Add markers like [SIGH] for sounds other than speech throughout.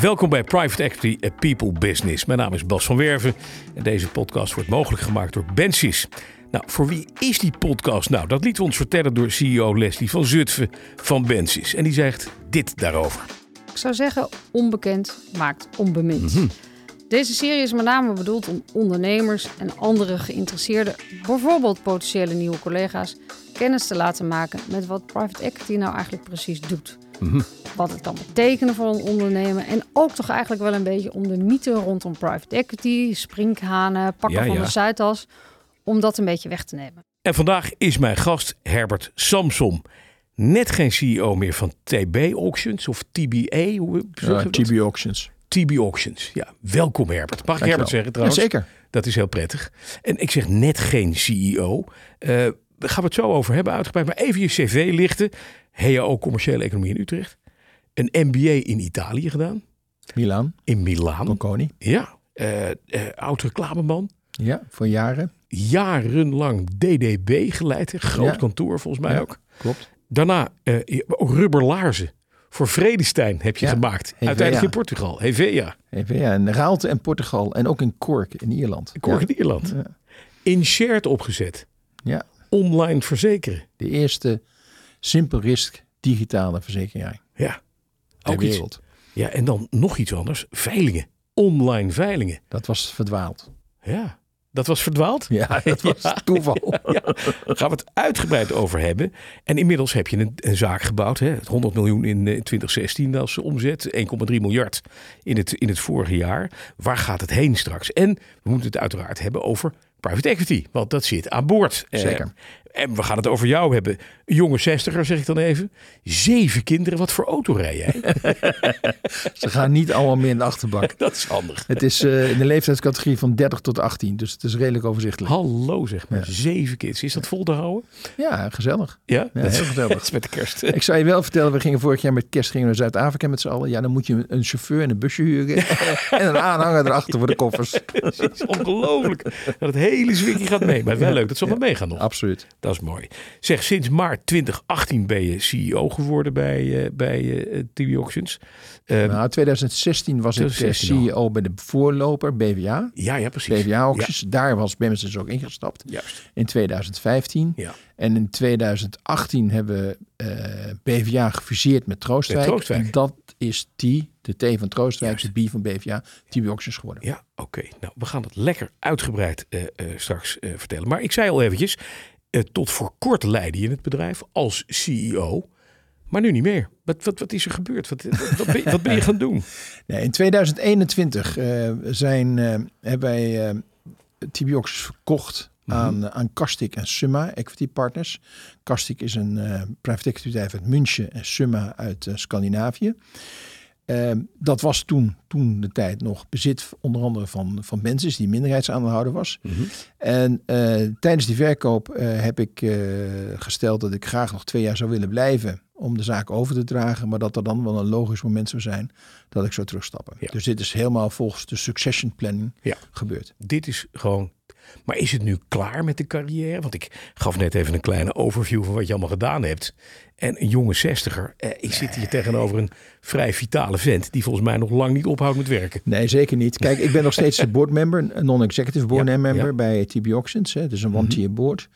Welkom bij Private Equity A People Business. Mijn naam is Bas van Werven en deze podcast wordt mogelijk gemaakt door Bensis. Nou, voor wie is die podcast nou? Dat liet ons vertellen door CEO Leslie van Zutphen van Bensis. En die zegt dit daarover. Ik zou zeggen, onbekend maakt onbemind. Deze serie is met name bedoeld om ondernemers en andere geïnteresseerden, bijvoorbeeld potentiële nieuwe collega's, kennis te laten maken met wat private equity nou eigenlijk precies doet. Wat het kan betekenen voor een ondernemer. En ook toch eigenlijk wel een beetje om de mythe rondom private equity, sprinkhanen, pakken Ja, van ja. de Zuidas, om dat een beetje weg te nemen. En vandaag is mijn gast Herbert Samsom. Net geen CEO meer van TB Auctions of TBA. Hoe zeg Ja, je dat? TB Auctions. TB Auctions. Ja, welkom Herbert. Mag ik. Herbert zeggen trouwens? Jazeker. Dat is heel prettig. En ik zeg net geen CEO. Eh daar gaan we het zo over hebben uitgebreid. Maar even je cv lichten. HAO Commerciële Economie in Utrecht. Een MBA in Italië gedaan. Milaan, In Milaan. Bocconi. Ja. eh eh oud reclameman. Ja, voor jaren. Jarenlang DDB geleid. Een groot Ja. kantoor volgens mij Ja. ook. Klopt. Daarna eh rubberlaarzen. Voor Vredestein heb je Ja. gemaakt. Hevea. Uiteindelijk in Portugal. Hevea. Even, ja, in Raalte en Portugal. En ook in Cork in Ierland. Cork in Ierland. In shared opgezet. Ja, Online verzekeren. de eerste simple risk digitale verzekering Ja. ter Ook iets. wereld. Ja, en dan nog iets anders. Veilingen. Online veilingen. Dat was verdwaald. Ja. Dat was verdwaald. Ja, [LAUGHS] dat was Ja. toeval. [LAUGHS] Ja, gaan we het uitgebreid over hebben. En inmiddels heb je een, een zaak gebouwd. Hè? 100 miljoen in eh, 2016 als omzet. 1,3 miljard in het, in het vorige jaar. Waar gaat het heen straks? En we moeten het uiteraard hebben over private equity. Want dat zit aan boord. Eh, Zeker. En we gaan het over jou hebben. Een jonge zestiger, zeg ik dan even. Zeven kinderen. Wat voor auto rij jij? [LAUGHS] Ze gaan niet allemaal meer in de achterbak. [LAUGHS] dat is handig. Het is eh, in de leeftijdscategorie van 30 tot 18. Dus het is redelijk overzichtelijk. Hallo zeg maar. Zeven kids. Is dat vol te houden? Ja, gezellig. Ja, Ja, dat, is, heel gezellig. dat [LAUGHS] is met de kerst. Ik zou je wel vertellen, we gingen vorig jaar met kerst gingen we naar Zuid-Afrika met z'n allen. Ja, dan moet je een chauffeur en een busje huren. en een aanhanger erachter voor de koffers. Het is ongelooflijk dat het hele zwikkie gaat mee. Maar wel leuk dat ze allemaal meegaan nog. Absoluut. Dat is mooi. Zeg, sinds maart 2018 ben je CEO geworden bij, eh bij eh TV Auctions. Eh, Nou, 2016 was ik eh, 2016 CEO bij de voorloper BVA. ja, ja, precies. BVA Auctions. Daar was Bemis dus ook ingestapt. Juist. In 2015. Ja. En in 2018 hebben we eh, BVA gefuseerd met Troostwijk. Met Troostwijk. En dat is T, de T van Troostwijk, de B van BVA, TV Auctions geworden. Ja, oké. Nou, we gaan het lekker uitgebreid eh, eh, straks eh, vertellen. Maar ik zei al eventjes, eh, tot voor kort leidde je in het bedrijf als CEO. Maar nu niet meer. Wat, wat, wat is er gebeurd? Wat, wat, ben, je- wat ben je gaan doen? [LAUGHS] Nee, in 2021 eh, zijn, eh, hebben wij TB Auctions verkocht aan, eh, aan Kastik en Summa Equity Partners. Kastik is een private equity bedrijf uit München en Summa uit Scandinavië. Eh, dat was toen, toen de tijd nog bezit onder andere van, van Bensis, die minderheidsaandeelhouder was. En eh, tijdens die verkoop eh, heb ik eh, gesteld dat ik graag nog twee jaar zou willen blijven om de zaak over te dragen, maar dat er dan wel een logisch moment zou zijn dat ik zou terugstappen. Ja. Dus dit is helemaal volgens de succession planning Ja. gebeurd. Dit is gewoon. Maar is het nu klaar met de carrière? Want ik gaf net even een kleine overview van wat je allemaal gedaan hebt. En een jonge zestiger. Eh, ik zit hier tegenover een vrij vitale vent. die volgens mij nog lang niet ophoudt met werken. Nee, zeker niet. Kijk, ik ben nog steeds de boardmember, een non-executive board Ja, member ja. Mhm. bij TB Auctions. Hè, dus een one-tier board.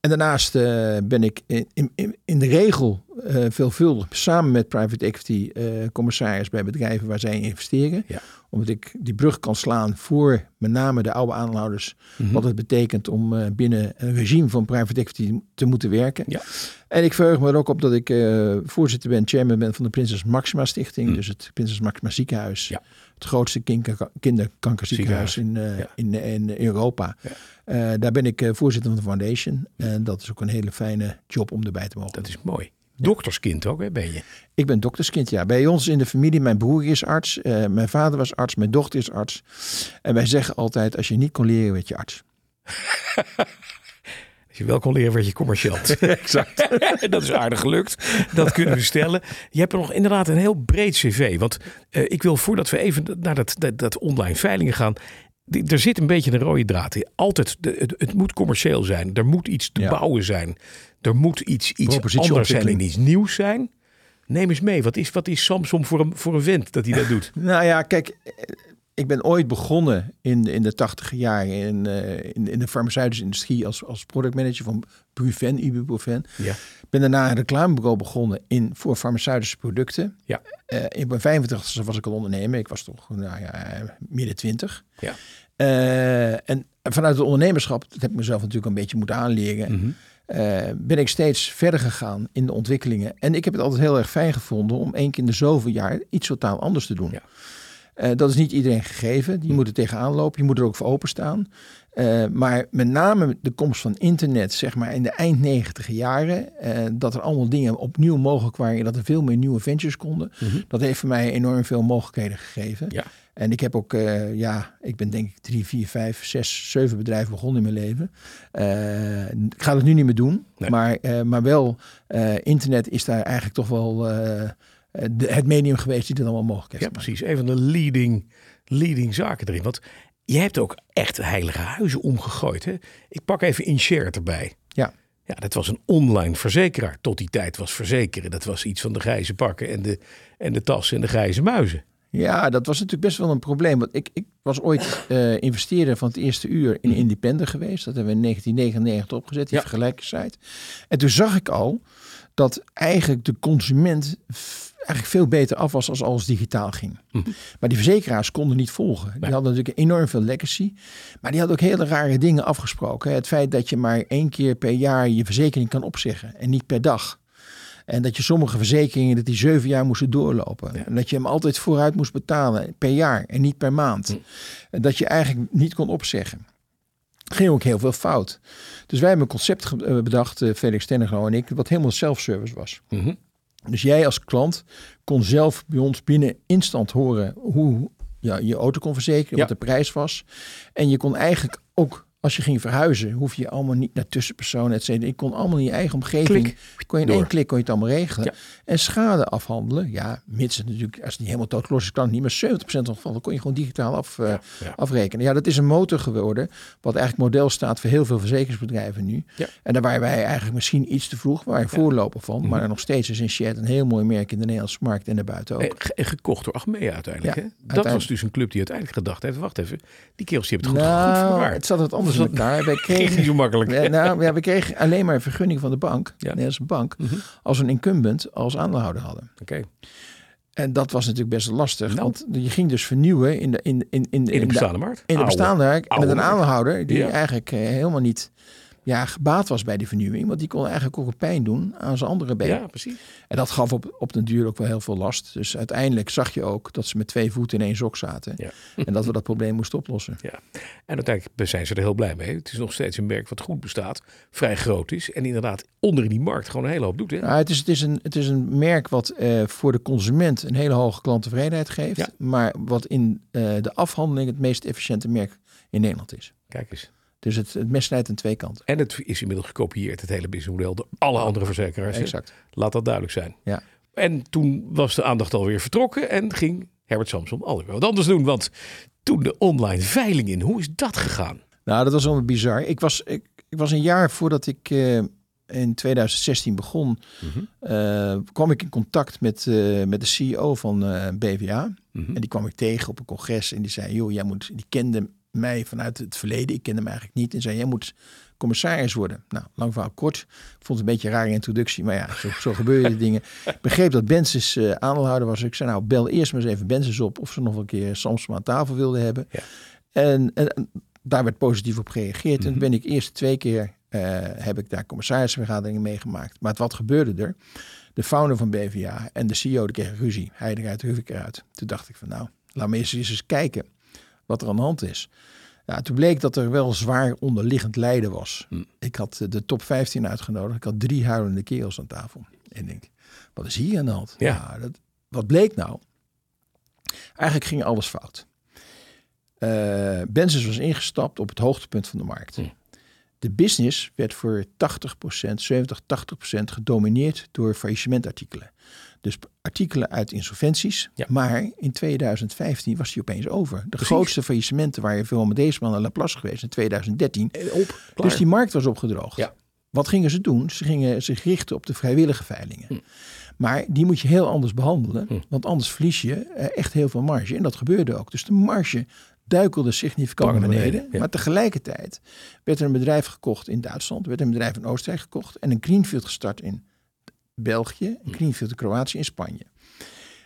En daarnaast eh, ben ik in, in, in de regel eh, veelvuldig samen met private equity eh, commissaris bij bedrijven waar zij investeren. Ja. Omdat ik die brug kan slaan voor met name de oude aanhouders. Mhm. Wat het betekent om eh, binnen een regime van private equity te moeten werken. Ja. En ik verheug me er ook op dat ik eh, voorzitter ben, chairman ben van de Prinses Maxima Stichting. Mm. Dus het Prinses Maxima ziekenhuis. Ja. Het grootste kinderkankerziekenhuis in, eh, Ja. in, in Europa. Daar ben ik voorzitter van de foundation. En dat is ook een hele fijne job om erbij te mogen. Dat is mooi. Dokterskind ook, hè, ben je? Ik ben dokterskind, ja. Bij ons in de familie, mijn broer is arts, eh, mijn vader was arts, mijn dochter is arts. En wij zeggen altijd, als je niet kon leren, werd je arts. [LAUGHS] Als je wel kon leren, werd je commerciant. [LAUGHS] exact. [LAUGHS] dat is aardig gelukt. Dat kunnen we stellen. Je hebt er nog inderdaad een heel breed cv. Want eh, ik wil voordat we even naar dat, dat, dat online veilingen gaan. Er zit een beetje een rode draad in. Altijd, het, het moet commercieel zijn. Er moet iets te Ja. bouwen zijn. Er moet iets, iets anders zijn en iets nieuws zijn. Neem eens mee, wat is, wat is Samsung voor een, voor een vent dat hij dat doet? [LAUGHS] Nou ja, kijk, eh, ik ben ooit begonnen in, in de tachtige jaren in, eh, in, in de farmaceutische industrie als, als productmanager van Buven, ibuprofen. Ja. Ben daarna een reclamebureau begonnen in, voor farmaceutische producten. Ja. Eh, in mijn 85 was ik al ondernemer. Ik was toch nou ja, midden 20. Ja. Eh, en vanuit het ondernemerschap, dat heb ik mezelf natuurlijk een beetje moeten aanleren. Mhm. eh, ben ik steeds verder gegaan in de ontwikkelingen. En ik heb het altijd heel erg fijn gevonden om één keer in de zoveel jaar iets totaal anders te doen. Ja. Eh, dat is niet iedereen gegeven. Die moet er tegenaan lopen. Je moet er ook voor openstaan. Eh maar met name de komst van internet, zeg maar in de eind negentiger jaren, dat er allemaal dingen opnieuw mogelijk waren en dat er veel meer nieuwe ventures konden. Mhm. Dat heeft voor mij enorm veel mogelijkheden gegeven. Ja. En ik heb ook, eh, ja, ik ben denk ik drie, vier, vijf, zes, zeven bedrijven begonnen in mijn leven. Eh, ik ga het nu niet meer doen, Nee. maar, eh, maar wel, internet is daar eigenlijk toch wel de, het medium geweest die dat allemaal mogelijk heeft Ja, precies. Een van de leading, leading zaken erin. Want je hebt ook echt heilige huizen omgegooid. Hè? Ik pak even InShare erbij. Ja. Ja, dat was een online verzekeraar. Tot die tijd was verzekeren. Dat was iets van de grijze pakken en de, en de tassen en de grijze muizen. Ja, dat was natuurlijk best wel een probleem. Want ik, ik was ooit eh investeerder van het eerste uur in Independent geweest. Dat hebben we in 1999 opgezet, die Ja. vergelijkingssite. En toen zag ik al dat eigenlijk de consument eigenlijk veel beter af was als alles digitaal ging. Maar die verzekeraars konden niet volgen. Die hadden natuurlijk enorm veel legacy. Maar die hadden ook hele rare dingen afgesproken. Het feit dat je maar één keer per jaar je verzekering kan opzeggen en niet per dag. En dat je sommige verzekeringen dat die zeven jaar moesten doorlopen. En dat je hem altijd vooruit moest betalen per jaar en niet per maand. En dat je eigenlijk niet kon opzeggen. Ging ook heel veel fout. Dus wij hebben een concept eh, bedacht, eh, Felix Tennegro en ik, wat helemaal self-service was. Mhm. Dus jij als klant kon zelf bij ons binnen instant horen hoe ja, je auto kon verzekeren, Ja. wat de prijs was. En je kon eigenlijk ook, als je ging verhuizen, hoef je allemaal niet naar tussenpersonen, et cetera. Je kon allemaal in je eigen omgeving, Klik, kon je in door. één klik kon je het allemaal regelen. Ja. En schade afhandelen, ja, mits het natuurlijk, als het niet helemaal doodgelost is, kan het niet, maar 70% van de gevallen kon je gewoon digitaal af, eh, ja. afrekenen. Ja, dat is een motor geworden, wat eigenlijk model staat voor heel veel verzekeringsbedrijven nu. Ja. En daar waren wij eigenlijk misschien iets te vroeg, waar je voorloper van, Mhm. maar nog steeds is Inched een heel mooi merk in de Nederlandse markt en daarbuiten ook. En ge- en gekocht door Achmea uiteindelijk. Ja, hè? Dat uiteindelijk. was dus een club die uiteindelijk gedacht heeft... wacht even, die kerels die hebben het goed, nou, goed verwaard. het zat wat anders in Was dat- elkaar. Wij [LAUGHS] Kreeg niet kregen, zo makkelijk. ja, nou, ja, we kregen alleen maar een vergunning van de bank, de Nederlandse bank, Mhm. als een incumbent als aandeelhouder hadden. Oké, En dat was natuurlijk best lastig, Nou. want je ging dus vernieuwen in de, in, in, in, in de bestaande markt. in de bestaande markt. Met een oude. aandeelhouder die Ja. eigenlijk eh, helemaal niet ja, gebaat was bij die vernieuwing. Want die kon eigenlijk ook een pijn doen aan zijn andere been. Ja, precies. En dat gaf op, op den duur ook wel heel veel last. Dus uiteindelijk zag je ook dat ze met twee voeten in één sok zaten. Ja. [LAUGHS] En dat we dat probleem moesten oplossen. Ja. En uiteindelijk zijn ze er heel blij mee. Het is nog steeds een merk wat goed bestaat, vrij groot is. En inderdaad onder in die markt gewoon een hele hoop doet. Hè? Nou, het, is, het, is een, het is een merk wat eh, voor de consument een hele hoge klanttevredenheid geeft. Ja. Maar wat in eh, de afhandeling het meest efficiënte merk in Nederland is. Kijk eens. Dus het, het mes snijdt aan twee kanten. En het is inmiddels gekopieerd, het hele businessmodel, door alle andere verzekeraars. Exact. Laat dat duidelijk zijn. Ja. En toen was de aandacht alweer vertrokken en ging Herbert Samson alweer wat anders doen. Want toen de online veiling in, hoe is dat gegaan? Nou, dat was wel bizar. Ik was, ik, ik was een jaar voordat ik eh, in 2016 begon, eh, kwam ik in contact met, eh, met de CEO van BVA. Mhm. En die kwam ik tegen op een congres en die zei, joh, jij moet, die kende mij vanuit het verleden. Ik kende hem eigenlijk niet. En zei, jij moet commissaris worden. Nou, lang verhaal kort. Ik vond het een beetje een rare introductie, maar ja, zo, zo gebeuren die dingen. Ik begreep dat Bensis eh aandeelhouder was. Ik zei, nou, bel eerst maar eens even Bensis op of ze nog een keer Samsung aan tafel wilden hebben. Ja. En, en, daar werd positief op gereageerd. En Mhm. toen ben ik eerst twee keer, eh, heb ik daar commissarisvergaderingen meegemaakt. Maar wat gebeurde er? De founder van BVA en de CEO die kregen ruzie. Hij eruit, Ruvik eruit. Toen dacht ik van nou, laat me eens eens kijken wat er aan de hand is. Ja, toen bleek dat er wel zwaar onderliggend lijden was. Hm. Ik had eh, de top 15 uitgenodigd. Ik had drie huilende kerels aan tafel. En ik denk, wat is hier aan de hand? Ja. dat, wat bleek nou? Eigenlijk ging alles fout. Eh Benzus was ingestapt op het hoogtepunt van de markt. Hm. De business werd voor 80%, 70, 80% gedomineerd door faillissementartikelen. Dus artikelen uit insolventies. Ja. Maar in 2015 was die opeens over. De Precies. grootste faillissementen waren veel met deze man en Laplace geweest in 2013. En op. Dus die markt was opgedroogd. Ja. Wat gingen ze doen? Ze gingen zich richten op de vrijwillige veilingen. Hm. Maar die moet je heel anders behandelen. Hm. Want anders verlies je eh, echt heel veel marge. En dat gebeurde ook. Dus de marge duikelde significant naar beneden. beneden, ja. Maar tegelijkertijd werd er een bedrijf gekocht in Duitsland. werd er een bedrijf in Oostenrijk gekocht. En een greenfield gestart in België. Hm. Een greenfield in Kroatië en Spanje.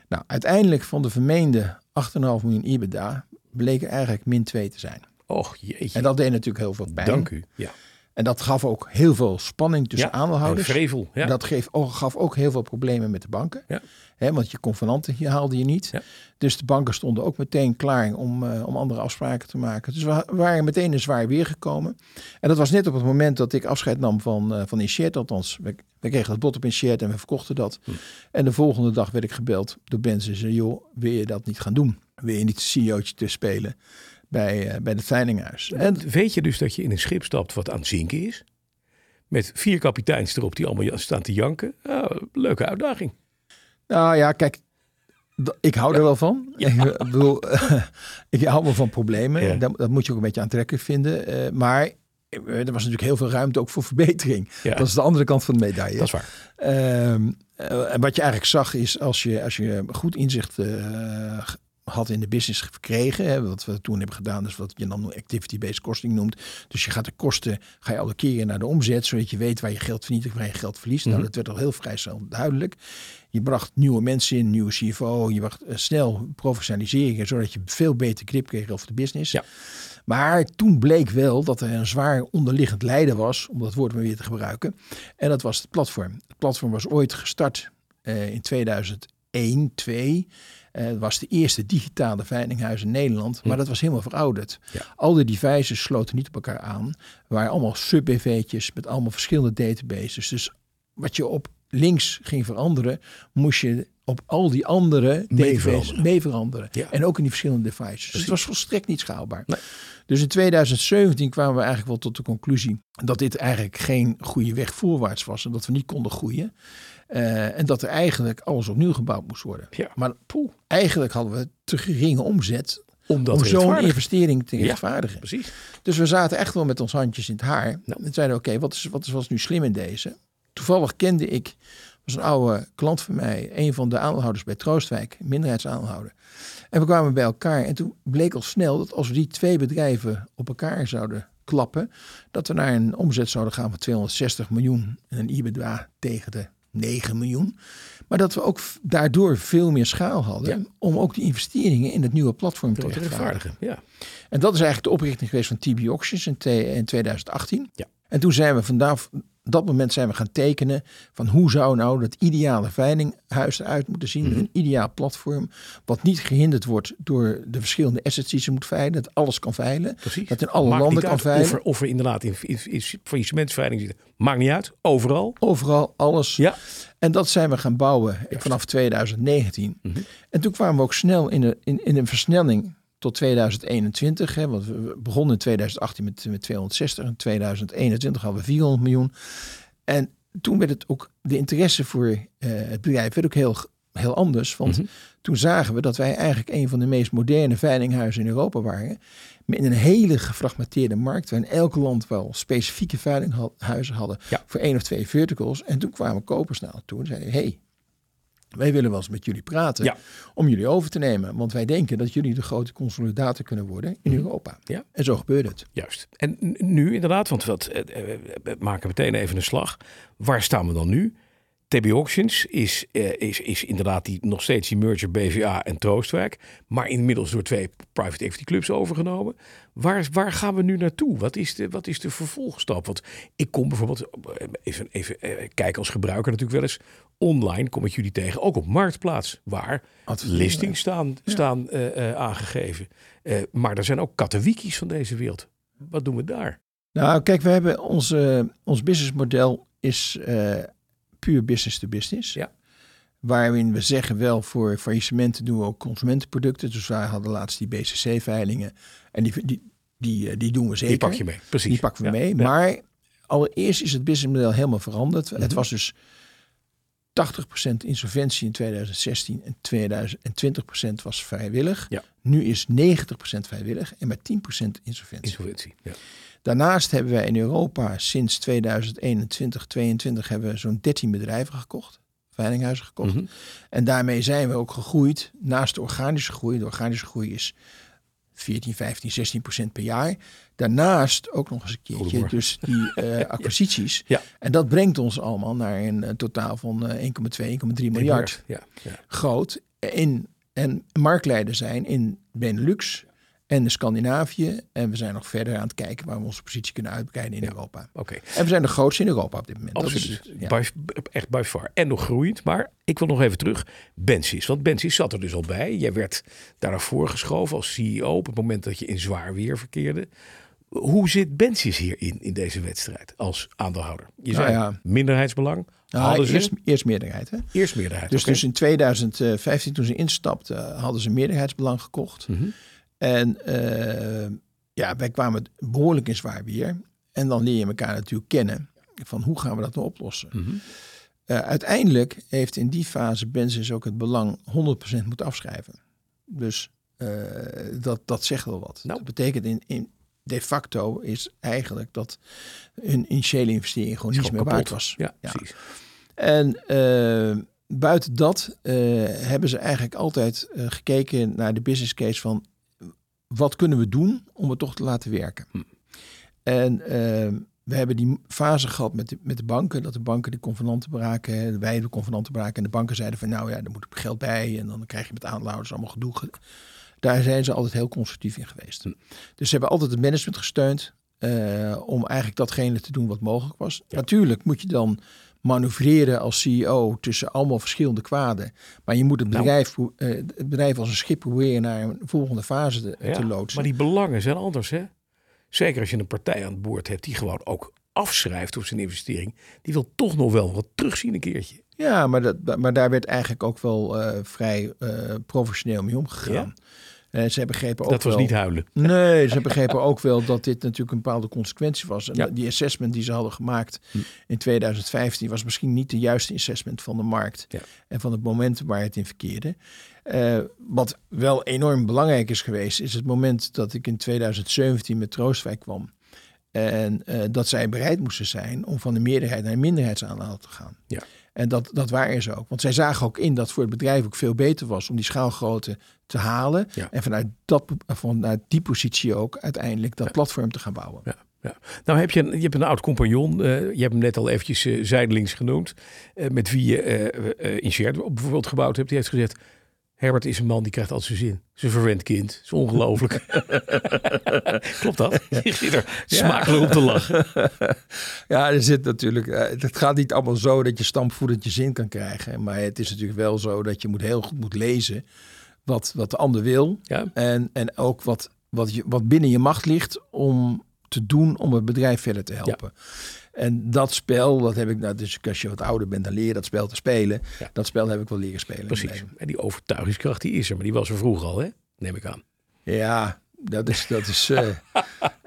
Nou, uiteindelijk van de vermeende 8,5 miljoen EBITDA... bleek er eigenlijk min 2 te zijn. Och jeetje. En dat deed natuurlijk heel veel pijn. Dank u. Ja. En dat gaf ook heel veel spanning tussen ja. aandeelhouders. En vrevel. Ja. Dat geef, gaf ook heel veel problemen met de banken. Ja. Hè, want je convenanten hier haalde je niet. Ja. Dus de banken stonden ook meteen klaar om, eh, om andere afspraken te maken. Dus we waren meteen in zwaar weer gekomen. En dat was net op het moment dat ik afscheid nam van, eh van Inshared. Althans, we, we kregen dat bot op Inshared en we verkochten dat. Hm. En de volgende dag werd ik gebeld door mensen. Ze zeiden, joh, wil je dat niet gaan doen? Wil je niet CEO'tje te spelen bij, eh, bij het Veilinghuis? En weet je dus dat je in een schip stapt wat aan het zinken is? Met vier kapiteins erop die allemaal staan te janken. Ja, leuke uitdaging. Nou ja, kijk, ik hou er wel van. [LAUGHS] Ik bedoel, [LAUGHS] ik hou wel van problemen. Ja. Dat, dat moet je ook een beetje aantrekkelijk vinden. Eh, maar eh, er was natuurlijk heel veel ruimte ook voor verbetering. Ja, Dat is de andere kant van de medaille. dat is waar. Ehm, en wat je eigenlijk zag is als je, als je goed inzicht eh, had in de business gekregen, hè, wat we toen hebben gedaan, is wat je dan activity-based costing noemt. Dus je gaat de kosten, ga je allokeren naar de omzet, zodat je weet waar je geld verdient en waar je geld verliest. Nou, Mhm. dat werd al heel vrij snel duidelijk. Je bracht nieuwe mensen in, nieuwe CFO, je bracht eh, snel professionaliseringen, zodat je veel beter grip kreeg over de business. Ja. Maar toen bleek wel dat er een zwaar onderliggend lijden was, om dat woord maar weer te gebruiken. En dat was het platform. Het platform was ooit gestart eh, in 2001, 2. Eh, Het was de eerste digitale veilinghuis in Nederland, maar Hm. dat was helemaal verouderd. Ja. Al die devices sloten niet op elkaar aan. waren allemaal sub-BV'tjes met allemaal verschillende databases. Dus wat je op links ging veranderen, moest je op al die andere databases mee veranderen. Ja. En ook in die verschillende devices. Dus het was volstrekt niet schaalbaar. Nee. Dus in 2017 kwamen we eigenlijk wel tot de conclusie dat dit eigenlijk geen goede weg voorwaarts was en dat we niet konden groeien. Eh, en dat er eigenlijk alles opnieuw gebouwd moest worden. Ja. Maar poeh, eigenlijk hadden we te geringe omzet Omdat om zo'n investering te Ja. rechtvaardigen. Precies. Dus we zaten echt wel met ons handjes in het haar. Nou. En zeiden, oké, wat, is, wat is, was nu slim in deze? Toevallig kende ik, was een oude klant van mij, een van de aandeelhouders bij Troostwijk, minderheidsaandeelhouder. En we kwamen bij elkaar en toen bleek al snel dat als we die twee bedrijven op elkaar zouden klappen, dat we naar een omzet zouden gaan van 260 miljoen en een EBITDA tegen de 9 miljoen. Maar dat we ook daardoor veel meer schaal hadden Ja. om ook die investeringen in het nieuwe platform te rechtvaardigen. Ja. En dat is eigenlijk de oprichting geweest van TB Auctions in 2018. Ja. En toen zijn we vandaag, dat moment zijn we gaan tekenen van hoe zou nou dat ideale veilinghuis eruit moeten zien. Mhm. Een ideaal platform wat niet gehinderd wordt door de verschillende assets die ze moet veilen. Dat alles kan veilen. Precies. Dat in alle Maakt landen kan uit veilen. Of er, of er inderdaad in, in, in faillissementsveiling zitten. Maakt niet uit. Overal. Overal, alles. Ja. En dat zijn we gaan bouwen vanaf 2019. Mhm. En toen kwamen we ook snel in, in een versnelling tot 2021. Hè, want we begonnen in 2018 met, met 260. In 2021 hadden we 400 miljoen. En toen werd het ook, de interesse voor eh, het bedrijf werd ook heel, heel anders. Want Mhm. toen zagen we dat wij eigenlijk een van de meest moderne veilinghuizen in Europa waren. Met een hele gefragmenteerde markt. Waarin elk land wel specifieke veilinghuizen hadden. Ja. Voor één of twee verticals. En toen kwamen kopers naar toe en zeiden... Hey, wij willen wel eens met jullie praten Ja. om jullie over te nemen. Want wij denken dat jullie de grote consolidator kunnen worden in Europa. Mhm. Ja. En zo gebeurde het. Juist. En nu inderdaad, want wat, eh, eh, we maken meteen even een slag. Waar staan we dan nu? TB Auctions is, eh, is, is inderdaad die, nog steeds die merger BVA en Troostwijk. Maar inmiddels door twee private equity clubs overgenomen. Waar, waar gaan we nu naartoe? Wat is, de, wat is de vervolgstap? Want ik kom bijvoorbeeld, eh, even, even eh, kijken als gebruiker natuurlijk wel eens. Online kom ik jullie tegen, ook op Marktplaats. Waar listings staan, staan aangegeven. Maar er zijn ook kattenwikis van deze wereld. Wat doen we daar? Nou, kijk, we hebben onze, ons businessmodel is puur business to business. Ja. Waarin we zeggen wel voor faillissementen doen we ook consumentenproducten. Dus wij hadden laatst die BCC-veilingen. En die, die, die, eh, die doen we zeker. Die pak je mee, precies. Die pakken we Ja, mee. ja. Maar allereerst is het businessmodel helemaal veranderd. Het Mhm. was dus 80% insolventie in 2016 en 2020% was vrijwillig. Ja. Nu is 90% vrijwillig en maar 10% insolventie. Insolventie. Ja. Daarnaast hebben wij in Europa sinds 2021, 2022 hebben we zo'n 13 bedrijven gekocht. veilinghuizen gekocht. Mhm. En daarmee zijn we ook gegroeid naast de organische groei. De organische groei is 14, 15, 16 procent per jaar. Daarnaast ook nog eens een keertje dus die [LAUGHS] eh, acquisities. Ja. En dat brengt ons allemaal naar een, eh, totaal van eh, 1,2, 1,3 miljard Ja, ja. groot. In, en marktleider zijn in Benelux en de Scandinavië. En we zijn nog verder aan het kijken waar we onze positie kunnen uitbreiden in Europa. Oké. En we zijn de grootste in Europa op dit moment. Dat is Absoluut. ja. By- echt by far. En nog groeiend. Maar ik wil nog even terug. Bensis. Want Bensis zat er dus al bij. Jij werd daar naar voren geschoven als CEO op het moment dat je in zwaar weer verkeerde. Hoe zit Bensis hierin in deze wedstrijd als aandeelhouder? Je Nou zei ja. minderheidsbelang. Nou, hadden ze eerst, eerst meerderheid. Hè? eerst meerderheid. Dus, dus in 2015, toen ze instapten, hadden ze een meerderheidsbelang gekocht. Mhm. En eh, ja, wij kwamen behoorlijk in zwaar weer. En dan leer je elkaar natuurlijk kennen. Van hoe gaan we dat nou oplossen? Mhm. Eh, uiteindelijk heeft in die fase Bensis ook het belang 100% moeten afschrijven. Dus eh, dat, dat zegt wel wat. Nou. Dat betekent in, in de facto is eigenlijk dat hun initiële investering gewoon niets meer waard kapot. was. Ja, Ja. precies. En buiten dat hebben ze eigenlijk altijd gekeken naar de business case van wat kunnen we doen om het toch te laten werken. Hm. En eh, we hebben die fase gehad met de, met de banken, dat de banken de convenanten braken, wij de convenanten braken en de banken zeiden van nou ja, daar moet geld bij en dan krijg je met aandeelhouders allemaal gedoe. Daar zijn ze altijd heel constructief in geweest. Hm. Dus ze hebben altijd het management gesteund eh, om eigenlijk datgene te doen wat mogelijk was. Natuurlijk moet je dan manoeuvreren als CEO tussen allemaal verschillende kwaden. Maar je moet het Nou. bedrijf, eh, het bedrijf als een schip proberen naar een volgende fase te, Ja, te loodsen. Maar die belangen zijn anders, hè? Zeker als je een partij aan het boord hebt die gewoon ook afschrijft op zijn investering. Die wil toch nog wel wat terugzien een keertje. Ja, maar, dat, maar daar werd eigenlijk ook wel eh, vrij eh, professioneel mee omgegaan. Eh, ze begrepen ook dat was wel, niet huilen. [LAUGHS] Nee, ze begrepen ook wel dat dit natuurlijk een bepaalde consequentie was. En Ja. die assessment die ze hadden gemaakt Hm. in 2015 was misschien niet de juiste assessment van de markt Ja. en van het moment waar het in verkeerde. Eh, wat wel enorm belangrijk is geweest, is het moment dat ik in 2017 met Troostwijk kwam. En eh, dat zij bereid moesten zijn om van de meerderheid naar een minderheidsaandeel te gaan. Ja. En dat, dat waren ze ook. Want zij zagen ook in dat voor het bedrijf ook veel beter was om die schaalgrootte te halen. Ja. En vanuit, dat, vanuit die positie ook uiteindelijk dat platform te gaan bouwen. Ja, ja. Nou heb je, je hebt een oud compagnon, eh, je hebt hem net al eventjes eh, zijdelings genoemd, eh, met wie je eh, in Shared bijvoorbeeld gebouwd hebt. Die heeft gezegd, Herbert is een man die krijgt altijd zijn zin. Zijn verwend kind. Dat is ongelooflijk. [LAUGHS] Klopt dat? Je zit er smakelijk op te lachen. [LAUGHS] Ja, er zit natuurlijk. eh, het gaat niet allemaal zo dat je stampvoerend je zin kan krijgen. Maar het is natuurlijk wel zo dat je moet heel goed moet lezen wat, wat de ander wil. Ja. En, en ook wat, wat, je, wat binnen je macht ligt om te doen om het bedrijf verder te helpen. En dat spel, dat heb ik nou, dus als je wat ouder bent, dan leer je dat spel te spelen. Ja. Dat spel heb ik wel leren spelen. Precies. En die overtuigingskracht die is er, maar die was er vroeger al, hè? neem ik aan. Ja, dat is. Dat is eh,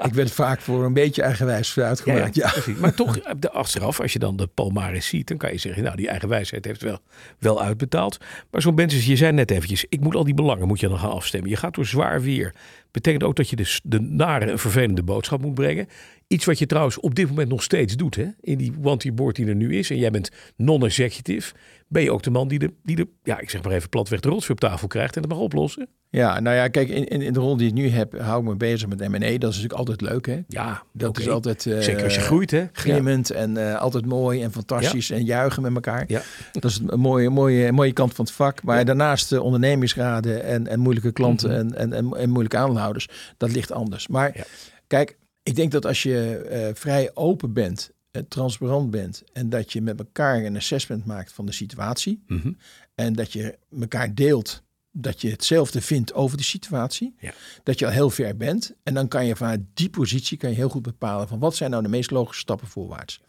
ik werd vaak voor een beetje eigenwijs uitgemaakt. Ja. Maar toch, eh, de achteraf, als je dan de palmares ziet, dan kan je zeggen, nou, die eigen wijsheid heeft wel, wel uitbetaald. Maar zo'n Bensis, je zei net eventjes, ik moet al die belangen moet je dan gaan afstemmen. Je gaat door zwaar weer. Betekent ook dat je dus de nare en vervelende boodschap moet brengen. Iets wat je trouwens op dit moment nog steeds doet, hè? In die one board die er nu is. En jij bent non-executive. Ben je ook de man die de, die de, ja, ik zeg maar even platweg de rotzooi op tafel krijgt en het mag oplossen? ja nou ja, kijk, in, in, de rol die ik nu heb, hou ik me bezig met M&A. Dat is natuurlijk altijd leuk, hè? Ja, Dat is altijd eh, Zeker als je groeit, hè? glimmend en eh, altijd mooi en fantastisch en juichen met elkaar. Ja. Dat is een mooie, mooie, mooie kant van het vak. Maar daarnaast de ondernemingsraden en, en moeilijke klanten en, en, en, en moeilijke aandeelhouders, dat ligt anders. Maar kijk, ik denk dat als je eh, vrij open bent, eh, transparant bent en dat je met elkaar een assessment maakt van de situatie Mhm. en dat je elkaar deelt dat je hetzelfde vindt over de situatie, Ja. dat je al heel ver bent en dan kan je vanuit die positie kan je heel goed bepalen van wat zijn nou de meest logische stappen voorwaarts.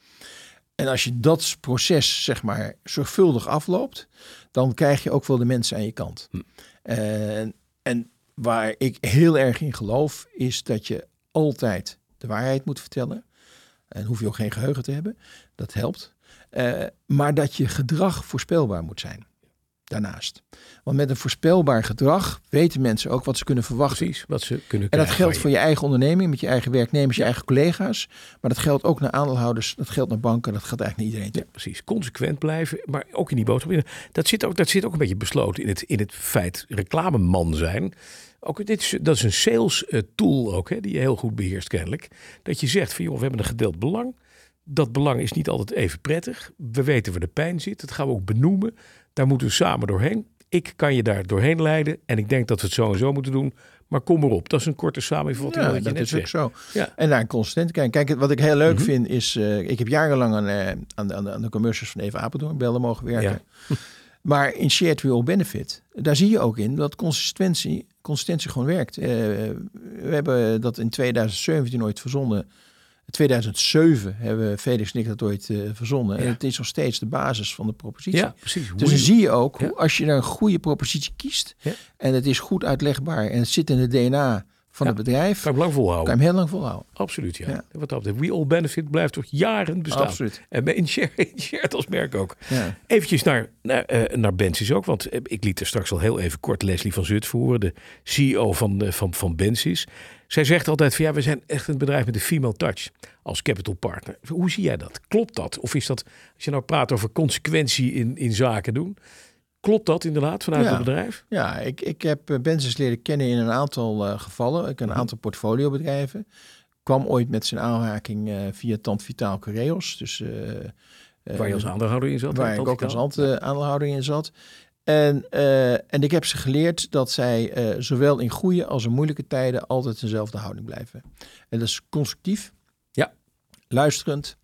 En als je dat proces zeg maar zorgvuldig afloopt, dan krijg je ook wel de mensen aan je kant. Hm. En, en waar ik heel erg in geloof, is dat je altijd de waarheid moet vertellen. En hoef je ook geen geheugen te hebben, dat helpt. Eh, maar dat je gedrag voorspelbaar moet zijn. daarnaast. Want met een voorspelbaar gedrag weten mensen ook wat ze kunnen verwachten. Precies, wat ze kunnen En dat geldt voor je eigen onderneming, met je eigen werknemers, je eigen collega's. Maar dat geldt ook naar aandeelhouders, dat geldt naar banken, dat geldt eigenlijk naar iedereen. Ja, precies. Consequent blijven, maar ook in die boodschap. Dat zit ook, dat zit ook een beetje besloten in het, in het feit reclameman zijn. Ook dit is, dat is een sales eh, tool ook, hè, die je heel goed beheerst kennelijk. Dat je zegt van joh, we hebben een gedeeld belang. Dat belang is niet altijd even prettig. We weten waar de pijn zit. Dat gaan we ook benoemen. Daar moeten we samen doorheen. Ik kan je daar doorheen leiden. En ik denk dat we het zo en zo moeten doen. Maar kom erop. Dat is een korte samenvatting. Ja, je dat net is ook zegt. zo. Ja. En naar een consistent kijken. Kijk, wat ik heel leuk Mhm. vind is, eh, ik heb jarenlang aan, eh, aan, de, aan, de, aan de commercials van Even Apeldoorn bellen mogen werken. Maar in shared will benefit, daar zie je ook in dat consistentie, consistentie gewoon werkt. Eh, we hebben dat in 2017 ooit verzonnen. 2007 hebben Felix en ik dat ooit eh, verzonnen. En het is nog steeds de basis van de propositie. Ja, precies. Dus dan zie je ook, Ja. hoe, als je daar een goede propositie kiest en het is goed uitlegbaar en het zit in het DNA van het bedrijf, Kan ik lang volhouden. kan je hem heel lang volhouden. Absoluut, ja. Wat dat betreft, We All Benefit blijft toch jaren bestaan. Absoluut. En bij InShare, [LAUGHS] InShared als merk ook. Ja. Eventjes naar, naar, eh, naar Bensis ook. Want eh, ik liet er straks al heel even kort Leslie van Zut voeren. De CEO van, eh, van, van Bensis. Zij zegt altijd van ja, we zijn echt een bedrijf met een female touch. Als capital partner. Hoe zie jij dat? Klopt dat? Of is dat, als je nou praat over consequentie in, in zaken doen. Klopt dat inderdaad vanuit Ja. het bedrijf? Ja, ik, ik heb eh, Benzes leren kennen in een aantal eh, gevallen. Ik heb een Mhm. aantal portfoliobedrijven. Kwam ooit met zijn aanraking eh, via Tant Vitaal Cureos. Dus, Waar je als aandeelhouder in zat? waar ik ook als aandeelhouder in zat. En, en ik heb ze geleerd dat zij zowel in goede als in moeilijke tijden altijd dezelfde houding blijven. En dat is constructief, Ja. luisterend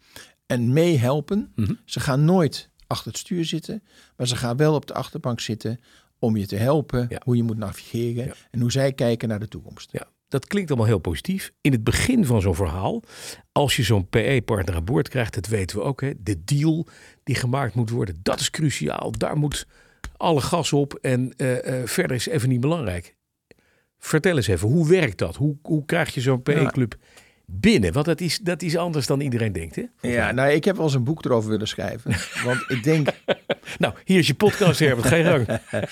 en meehelpen. Mhm. Ze gaan nooit achter het stuur zitten, maar ze gaan wel op de achterbank zitten om je te helpen Ja. hoe je moet navigeren Ja. en hoe zij kijken naar de toekomst. Ja, dat klinkt allemaal heel positief. In het begin van zo'n verhaal, als je zo'n PE-partner aan boord krijgt, dat weten we ook, hè, de deal die gemaakt moet worden, dat is cruciaal. Daar moet alle gas op en eh, eh, verder is even niet belangrijk. Vertel eens even, hoe werkt dat? Hoe, hoe krijg je zo'n PE-club binnen? Want dat is, dat is anders dan iedereen denkt, hè? Ja, nou, ik heb wel eens een boek erover willen schrijven. [LAUGHS] Want ik denk, [LAUGHS] Nou, hier is je podcast, Herbert. Je gang. [LAUGHS]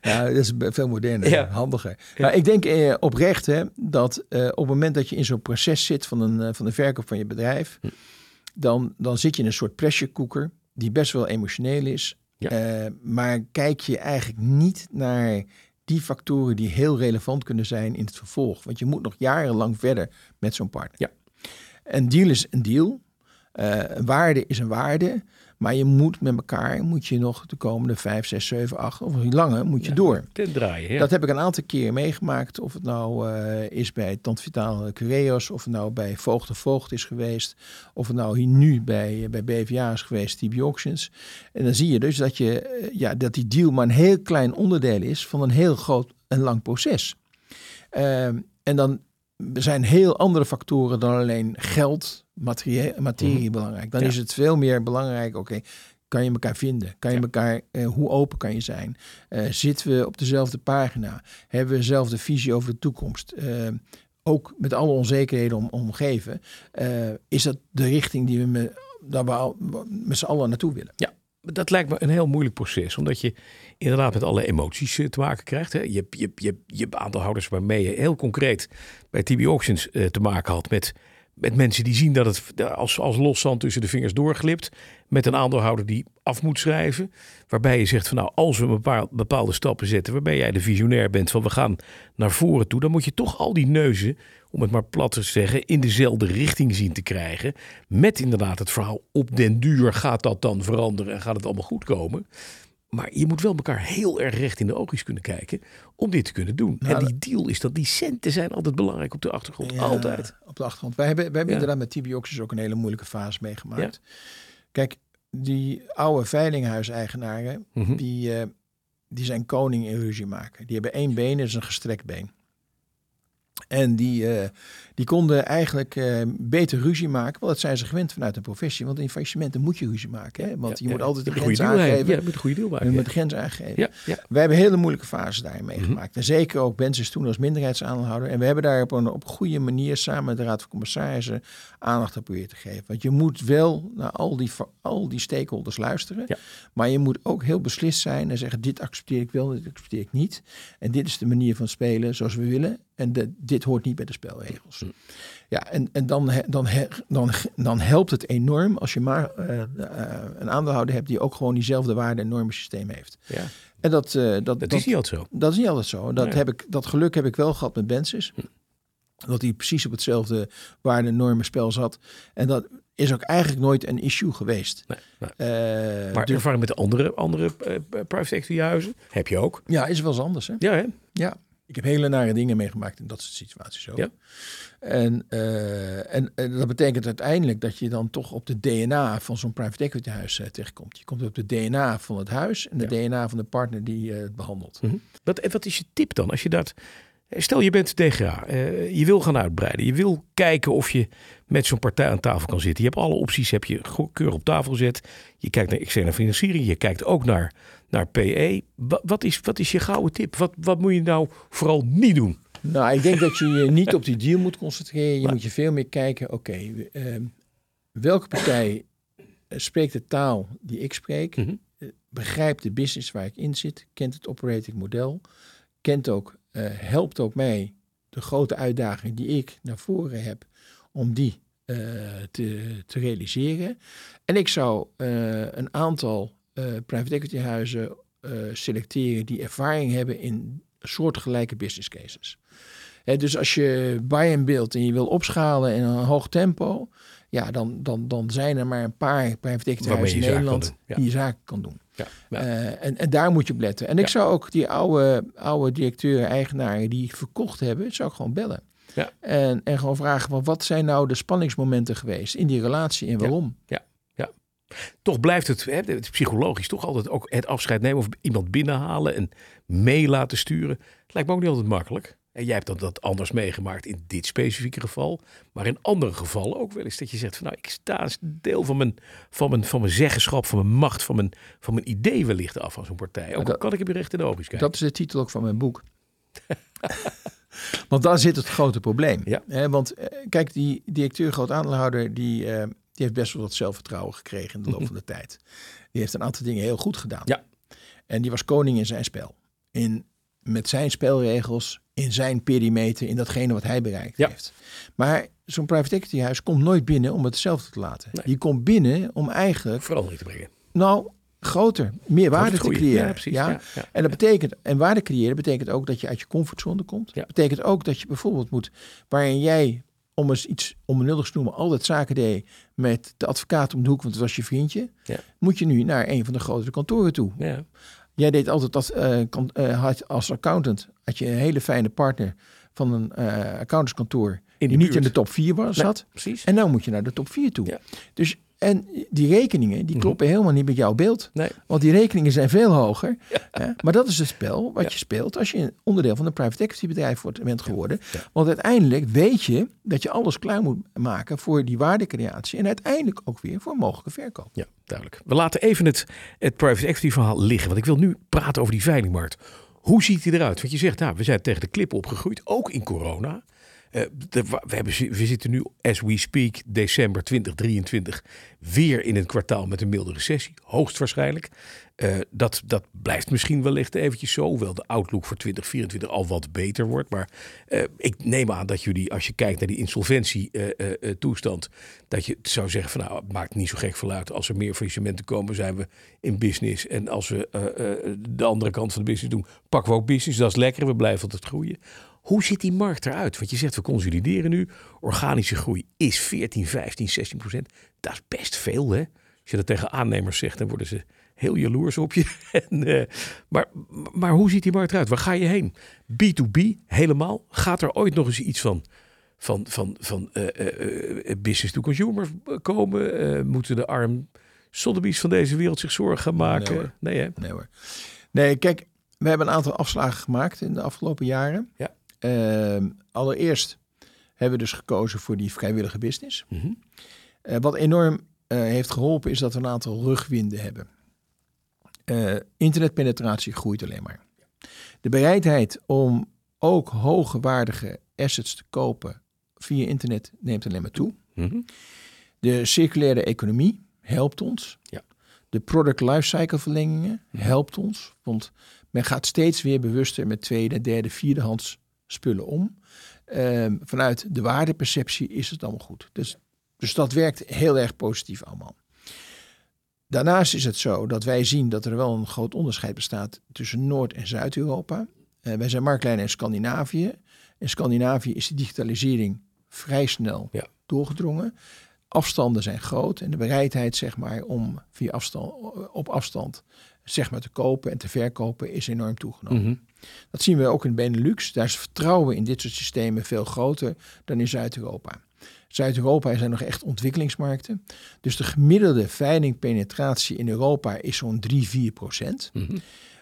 Ja, dat is veel moderner, Ja. handiger. Maar ik denk eh, oprecht hè, dat eh, op het moment dat je in zo'n proces zit van, een, eh, van de verkoop van je bedrijf, Hm. dan, dan zit je in een soort pressure cooker die best wel emotioneel is. Ja. Eh, maar kijk je eigenlijk niet naar die factoren die heel relevant kunnen zijn in het vervolg. Want je moet nog jarenlang verder met zo'n partner. Ja. Een deal is een deal. Eh, een waarde is een waarde. Maar je moet met elkaar, moet je nog de komende vijf, zes, zeven, acht of nog langer, moet je Ja. door. Ten draaien, ja. Dat heb ik een aantal keer meegemaakt. Of het nou eh, is bij Tant Vitaal Cureos, of het nou bij Voogd de Voogd is geweest, of het nou hier nu bij, bij BVA is geweest, TB Auctions. En dan zie je dus dat, je, eh, ja, dat die deal maar een heel klein onderdeel is van een heel groot en lang proces. Ehm, en dan zijn heel andere factoren dan alleen geld, materie, materie belangrijk. Dan Ja. is het veel meer belangrijk, oké, kan je elkaar vinden? Kan je Ja. elkaar, eh, hoe open kan je zijn? Eh, zitten we op dezelfde pagina? Hebben we dezelfde visie over de toekomst? Eh, ook met alle onzekerheden om, omgeven, is dat de richting die we met, daar we al- met z'n allen naartoe willen? Dat lijkt me een heel moeilijk proces, omdat je inderdaad met alle emoties eh, te maken krijgt. Hè. Je, je, je, je aandeelhouders waarmee je heel concreet bij TB Auctions eh, te maken had met, met mensen die zien dat het als, als los zand tussen de vingers doorglipt. Met een aandeelhouder die af moet schrijven. Waarbij je zegt van nou, als we bepaal- bepaalde stappen zetten, waarbij jij de visionair bent van we gaan naar voren toe, dan moet je toch al die neuzen, om het maar plat te zeggen, in dezelfde richting zien te krijgen. Met inderdaad het verhaal op den duur gaat dat dan veranderen en gaat het allemaal goed komen. Maar je moet wel elkaar heel erg recht in de oogjes kunnen kijken om dit te kunnen doen. Nou, en die deal is dat die centen zijn altijd belangrijk op de achtergrond. Ja, Altijd. Op de achtergrond. Wij hebben, wij hebben Ja. inderdaad met Auctions ook een hele moeilijke fase meegemaakt. Kijk, die oude veilinghuiseigenaren, Mhm. die, eh, die zijn koning in ruzie maken. Die hebben één been, dat is een gestrekt been. En die, uh, die konden eigenlijk uh, beter ruzie maken. Want dat zijn ze gewend vanuit de professie. Want in faillissementen moet je ruzie maken. Hè? Want je moet altijd de grens aangeven. Ja, je moet een goede deal maken. Je moet de grens aangeven. Wij hebben hele moeilijke fases daarin meegemaakt. Mm En zeker ook Benzes toen als minderheidsaandeelhouder. En we hebben daar op een op goede manier samen met de Raad van Commissarissen aandacht op proberen te geven. Want je moet wel naar al die, al die stakeholders luisteren. Maar je moet ook heel beslist zijn en zeggen: dit accepteer ik wel, dit accepteer ik niet. En dit is de manier van spelen zoals we willen. En de, dit hoort niet bij de spelregels. Hm. Ja, en, en dan, dan, dan, dan helpt het enorm als je maar uh, een aandeelhouder hebt die ook gewoon diezelfde waarde en normensysteem heeft. Ja. En dat, uh, dat, dat, is niet altijd zo. Dat is niet altijd zo. Dat, heb ik, dat geluk heb ik wel gehad met Bensis. Hm. Dat hij precies op hetzelfde waarde normen spel zat. En dat is ook eigenlijk nooit een issue geweest. Nee, nee. maar dus, ervaring met de andere, andere private equity huizen heb je ook. Ja, is wel eens anders. Hè? Ja, hè? Ja. Ik heb hele nare dingen meegemaakt in dat soort situaties ook. Ja. En, uh, en, en, dat betekent uiteindelijk dat je dan toch op de DNA van zo'n private equity huis uh, terechtkomt. Je komt op de DNA van het huis en de DNA van de partner die uh, het behandelt. Mm -hmm. wat, wat is je tip dan? Als je dat, stel je bent DGA, je wil gaan uitbreiden. Je wil kijken of je met zo'n partij aan tafel kan zitten. Je hebt alle opties, heb je keurig op tafel gezet. Je kijkt naar externe financiering. Je kijkt ook naar naar PE. Wat, is, wat is je gouden tip? Wat, wat moet je nou vooral niet doen? Nou, ik denk dat je je niet op die deal moet concentreren. Je moet je veel meer kijken, oké, ehm, welke partij eh, spreekt de taal die ik spreek? Mm begrijpt de business waar ik in zit? Kent het operating model? Kent ook, uh, helpt ook mij de grote uitdaging die ik naar voren heb om die uh, te, te realiseren. En ik zou een aantal private equity huizen selecteren die ervaring hebben in soortgelijke business cases. dus als je buy and build en je wil opschalen in een hoog tempo, ja, dan, dan, dan zijn er maar een paar private equity huizen in Nederland die je zaken kan doen. Ja, uh, en, en daar moet je op letten. En ik zou ook die oude, oude directeuren, eigenaren die verkocht hebben, zou ik gewoon bellen. Ja. En, en gewoon vragen van wat zijn nou de spanningsmomenten geweest in die relatie en waarom? Ja. Toch blijft het, hè, het psychologisch toch altijd ook het afscheid nemen of iemand binnenhalen en mee laten sturen. Het lijkt me ook niet altijd makkelijk. En jij hebt dat, dat anders meegemaakt in dit specifieke geval. Maar in andere gevallen ook wel eens dat je zegt van nou, ik sta een deel van mijn, van mijn, van mijn zeggenschap, van mijn macht, van mijn, van mijn idee wellicht af van zo'n partij. Ook dat, kan ik je recht in de ogen kijken. Dat is de titel ook van mijn boek. [LAUGHS] want daar zit het grote probleem. Ja. want eh, kijk, die directeur groot aandeelhouder die, uh, die heeft best wel wat zelfvertrouwen gekregen in de loop van de [LAUGHS] tijd. Die heeft een aantal dingen heel goed gedaan. Ja. En die was koning in zijn spel. In, met zijn spelregels, in zijn perimeter, in datgene wat hij bereikt ja. heeft. Maar zo'n private equity huis komt nooit binnen om hetzelfde te laten. Nee. Die komt binnen om eigenlijk... Verandering te brengen. Nou, groter, meer waarde te creëren. Ja, precies, ja? ja, En dat betekent, en waarde creëren betekent ook dat je uit je comfortzone komt. Dat betekent ook dat je bijvoorbeeld moet, waarin jij om eens iets onbenulligs te noemen, altijd zaken deed met de advocaat om de hoek, want het was je vriendje, moet je nu naar een van de grotere kantoren toe. Jij deed altijd dat, uh, kan, uh, had als accountant, had je een hele fijne partner van een uh, accountantskantoor die niet in de top 4 was, zat. Precies. En nu moet je naar de top 4 toe. Ja. Dus en die rekeningen, die mhm. kloppen helemaal niet met jouw beeld. Nee. Want die rekeningen zijn veel hoger. [LAUGHS] Hè? Maar dat is het spel wat je speelt als je een onderdeel van een private equity bedrijf wordt, bent geworden. Want uiteindelijk weet je dat je alles klaar moet maken voor die waardecreatie. En uiteindelijk ook weer voor een mogelijke verkoop. Ja, duidelijk. We laten even het, het private equity verhaal liggen. Want ik wil nu praten over die veilingmarkt. Hoe ziet die eruit? Want je zegt, nou, we zijn tegen de klip opgegroeid, ook in corona. De, we, we zitten nu, as we speak, december 2023, weer in een kwartaal met een milde recessie. Hoogstwaarschijnlijk. Uh, dat, dat blijft misschien wellicht eventjes zo. Hoewel de outlook voor 2024 al wat beter wordt. Maar uh, ik neem aan dat jullie, als je kijkt naar die insolventietoestand, dat je zou zeggen van nou, het maakt niet zo gek veel uit. Als er meer faillissementen komen, zijn we in business. En als we de andere kant van de business doen, pakken we ook business. Dat is lekker, we blijven altijd groeien. Hoe ziet die markt eruit? Want je zegt we consolideren nu. Organische groei is 14, 15, 16 procent. Dat is best veel hè. Als je dat tegen aannemers zegt, dan worden ze heel jaloers op je. [LAUGHS] en, uh, maar, maar hoe ziet die markt eruit? Waar ga je heen? B2B helemaal? Gaat er ooit nog eens iets van, van, van, van uh, uh, business to consumer komen? moeten de arm Sotheby's van deze wereld zich zorgen gaan maken? Nee hoor. Nee, hè? nee hoor. Nee, kijk, we hebben een aantal afslagen gemaakt in de afgelopen jaren. Ja. Ehm, allereerst hebben we dus gekozen voor die vrijwillige business. Mhm. Eh, wat enorm eh, heeft geholpen is dat we een aantal rugwinden hebben. Eh, internetpenetratie groeit alleen maar. De bereidheid om ook hoogwaardige assets te kopen via internet neemt alleen maar toe. Mhm. De circulaire economie helpt ons. Ja. De product lifecycle verlengingen helpt ons. Want men gaat steeds weer bewuster met tweede, derde, vierdehands spullen om. Ehm, vanuit de waardeperceptie is het allemaal goed. Dus, dus dat werkt heel erg positief allemaal. Daarnaast is het zo dat wij zien dat er wel een groot onderscheid bestaat tussen Noord- en Zuid-Europa. Eh, wij zijn marktleider in Scandinavië. In Scandinavië is de digitalisering vrij snel Ja. doorgedrongen. Afstanden zijn groot en de bereidheid zeg maar, om via afstand, op afstand zeg maar, te kopen en te verkopen is enorm toegenomen. Mhm. Dat zien we ook in Benelux. Daar is het vertrouwen in dit soort systemen veel groter dan in Zuid-Europa. Zuid-Europa zijn nog echt ontwikkelingsmarkten. Dus de gemiddelde veilingpenetratie in Europa is zo'n 3-4 procent. Mhm.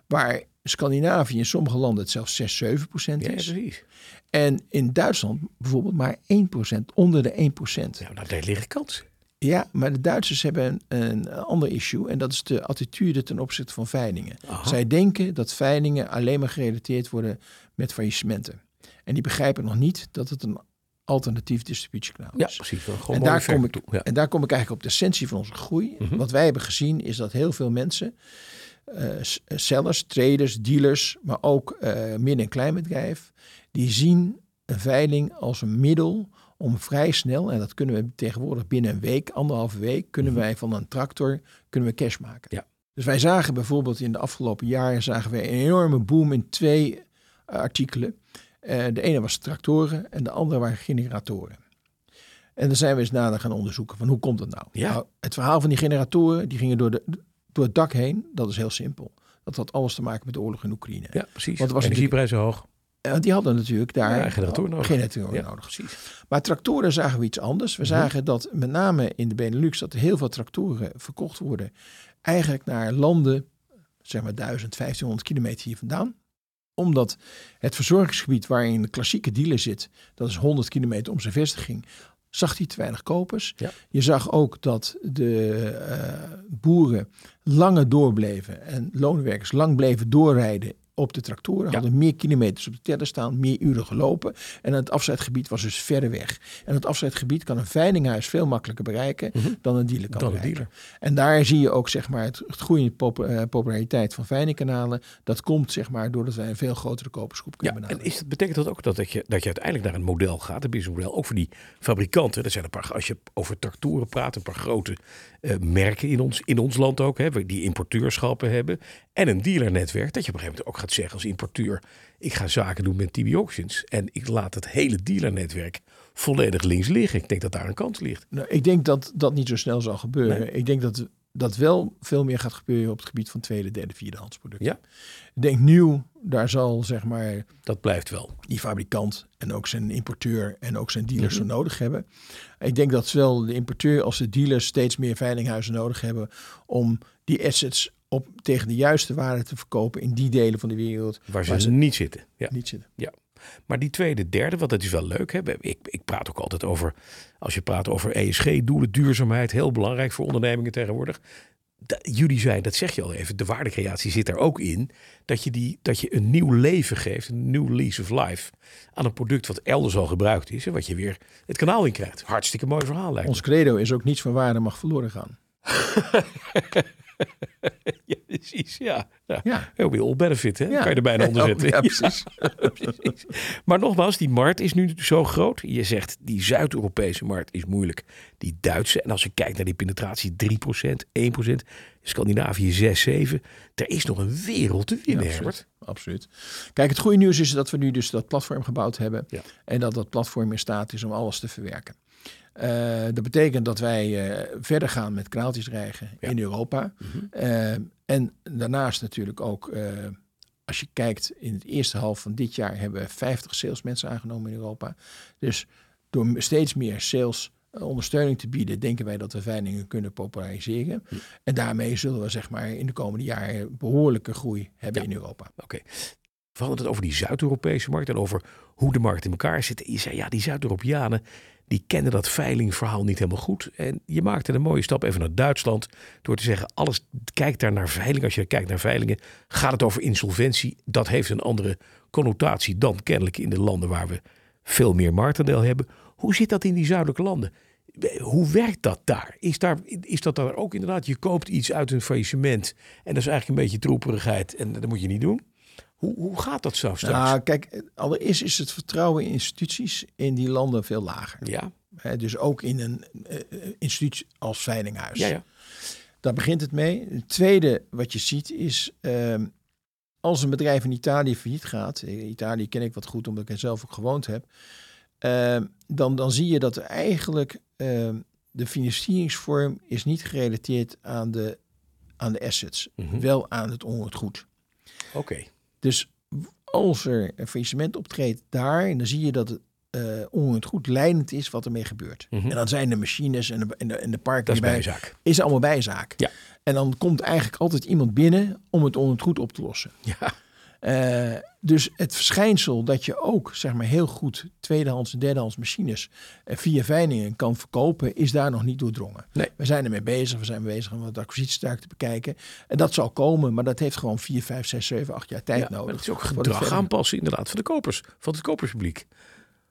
Waar Scandinavië in sommige landen het zelfs 6, 7 procent Ja, is. precies. En in Duitsland bijvoorbeeld maar 1 procent, onder de 1 procent. Ja, nou, daar liggen kansen. Ja, maar de Duitsers hebben een, een ander issue. En dat is de attitude ten opzichte van veilingen. Aha. Zij denken dat veilingen alleen maar gerelateerd worden met faillissementen. En die begrijpen nog niet dat het een alternatief distributiekanaal Ja, is. precies. Wel Gewoon En daar, kom ik, toe. Ja. en daar kom ik eigenlijk op de essentie van onze groei. Mhm. Wat wij hebben gezien is dat heel veel mensen, eh, sellers, traders, dealers, maar ook eh, midden- en kleinbedrijf, die zien een veiling als een middel om vrij snel, en dat kunnen we tegenwoordig binnen een week, anderhalve week, kunnen Mhm. wij van een tractor kunnen we cash maken. Ja. Dus wij zagen bijvoorbeeld in de afgelopen jaren zagen we een enorme boom in twee eh, artikelen. Eh, de ene was tractoren en de andere waren generatoren. En dan zijn we eens nader gaan onderzoeken van hoe komt dat nou? Ja. nou het verhaal van die generatoren, die gingen door, de, door het dak heen. Dat is heel simpel. Dat had alles te maken met de oorlog in Oekraïne. ja, precies. Want was Energieprijzen hoog. Want die hadden natuurlijk daar Ja, generatoren nodig. generatoren Ja, nodig. precies. Maar tractoren zagen we iets anders. We Mhm. zagen dat met name in de Benelux dat er heel veel tractoren verkocht worden. Eigenlijk naar landen, zeg maar 1000, 1500 kilometer hier vandaan. Omdat het verzorgingsgebied waarin de klassieke dealer zit, dat is 100 kilometer om zijn vestiging, zag hij te weinig kopers. Ja. Je zag ook dat de eh, boeren langer doorbleven en loonwerkers lang bleven doorrijden op de tractoren. Ja. Hadden meer kilometers op de teller staan, meer uren gelopen. En het afzetgebied was dus verder weg. En het afzetgebied kan een veilinghuis veel makkelijker bereiken Mhm. dan een dealer kan Dan bereiken. dealer. En daar zie je ook zeg maar, het, het groeiende pop- eh, populariteit van veilingkanalen. Dat komt zeg maar, doordat wij een veel grotere kopersgroep Ja, kunnen en benaderen. is dat, betekent dat ook dat, dat, je, dat je uiteindelijk naar een model gaat, een businessmodel, ook voor die fabrikanten. Dat zijn een paar, als je over tractoren praat, een paar grote eh, merken in ons, in ons land ook, hè, die importeurschappen hebben. En een dealernetwerk, dat je op een gegeven moment ook gaat zeggen als importeur, ik ga zaken doen met TB Auctions en ik laat het hele dealernetwerk volledig links liggen. Ik denk dat daar een kans ligt. Nou, ik denk dat dat niet zo snel zal gebeuren. Ik denk dat dat wel veel meer gaat gebeuren op het gebied van tweede, derde, vierdehands producten. Ja. Ik denk nieuw, daar zal zeg maar Dat blijft wel. die fabrikant en ook zijn importeur en ook zijn dealers Mhm. zo nodig hebben. Ik denk dat zowel de importeur als de dealers steeds meer veilinghuizen nodig hebben om die assets op, tegen de juiste waarde te verkopen in die delen van de wereld Waar ze, Waar ze- niet zitten. Ja. niet zitten. Maar die tweede, derde, want dat is wel leuk. Hè? Ik, ik praat ook altijd over, als je praat over ESG-doelen, duurzaamheid, heel belangrijk voor ondernemingen tegenwoordig. Jullie zijn, dat zeg je al even, de waardecreatie zit er ook in. Dat je, die, dat je een nieuw leven geeft, een nieuw lease of life aan een product wat elders al gebruikt is. En wat je weer het kanaal in krijgt. Hartstikke mooi verhaal lijkt. Ons credo is ook niets van waarde mag verloren gaan. [LAUGHS] [LAUGHS] Ja, precies, ja. ja. Ja. Heel veel benefit, hè? Ja. Kan je er bijna onder zetten. [LAUGHS] Ja, precies. Precies. Maar nogmaals, die markt is nu zo groot. Je zegt, die Zuid-Europese markt is moeilijk. Die Duitse, en als je kijkt naar die penetratie, 3%, 1%. Scandinavië 6, 7. Er is nog een wereld te winnen, Ja, Herbert. absoluut. Kijk, het goede nieuws is dat we nu dus dat platform gebouwd hebben. Ja. En dat dat platform in staat is om alles te verwerken. Eh, dat betekent dat wij eh, verder gaan met kraaltjesdreigen Ja. in Europa. Mhm. Eh, en daarnaast natuurlijk ook, als je kijkt in het eerste half van dit jaar hebben we 50 salesmensen aangenomen in Europa. Dus door steeds meer sales ondersteuning te bieden, denken wij dat we veilingen kunnen populariseren. En daarmee zullen we zeg maar in de komende jaren behoorlijke groei hebben Ja. in Europa. Oké. We hadden het over die Zuid-Europese markt en over hoe de markt in elkaar zit. Je zei, ja, die Zuid-Europeanen, die kennen dat veilingverhaal niet helemaal goed. En je maakte een mooie stap even naar Duitsland door te zeggen, alles kijkt daar naar veiling. Als je kijkt naar veilingen, gaat het over insolventie. Dat heeft een andere connotatie dan kennelijk in de landen waar we veel meer marktendeel hebben. Hoe zit dat in die zuidelijke landen? Hoe werkt dat daar? Is, daar? is dat daar ook inderdaad, je koopt iets uit een faillissement en dat is eigenlijk een beetje troeperigheid en dat moet je niet doen? Hoe, hoe gaat dat zo straks? Nou, kijk, allereerst is het vertrouwen in instituties in die landen veel lager. ja, Hè, dus ook in een eh, eh, instituut als veilinghuis. ja, ja. Daar begint het mee. Het tweede wat je ziet is, ehm, als een bedrijf in Italië failliet gaat, eh, Italië ken ik wat goed omdat ik er zelf ook gewoond heb, ehm, dan, dan zie je dat eigenlijk ehm, de financieringsvorm is niet gerelateerd aan de, aan de assets, Mhm. wel aan het onroerend goed. Oké. Dus als er een faillissement optreedt daar, dan zie je dat het eh onroerend goed leidend is wat ermee gebeurt. Mhm. En dan zijn de machines en de, en de, en de parken Dat is erbij bijzaak. is allemaal bijzaak. Ja. En dan komt eigenlijk altijd iemand binnen om het onroerend goed op te lossen. Ja, Eh, dus het verschijnsel dat je ook zeg maar, heel goed tweedehands en derdehands machines eh, via veilingen kan verkopen, is daar nog niet doordrongen. Nee. We zijn ermee bezig, we zijn bezig om wat acquisitiestruik te bekijken. En dat zal komen, maar dat heeft gewoon 4, 5, 6, 7, 8 jaar tijd ja, nodig. het is ook voor gedrag aanpassen inderdaad van de kopers, van het koperspubliek.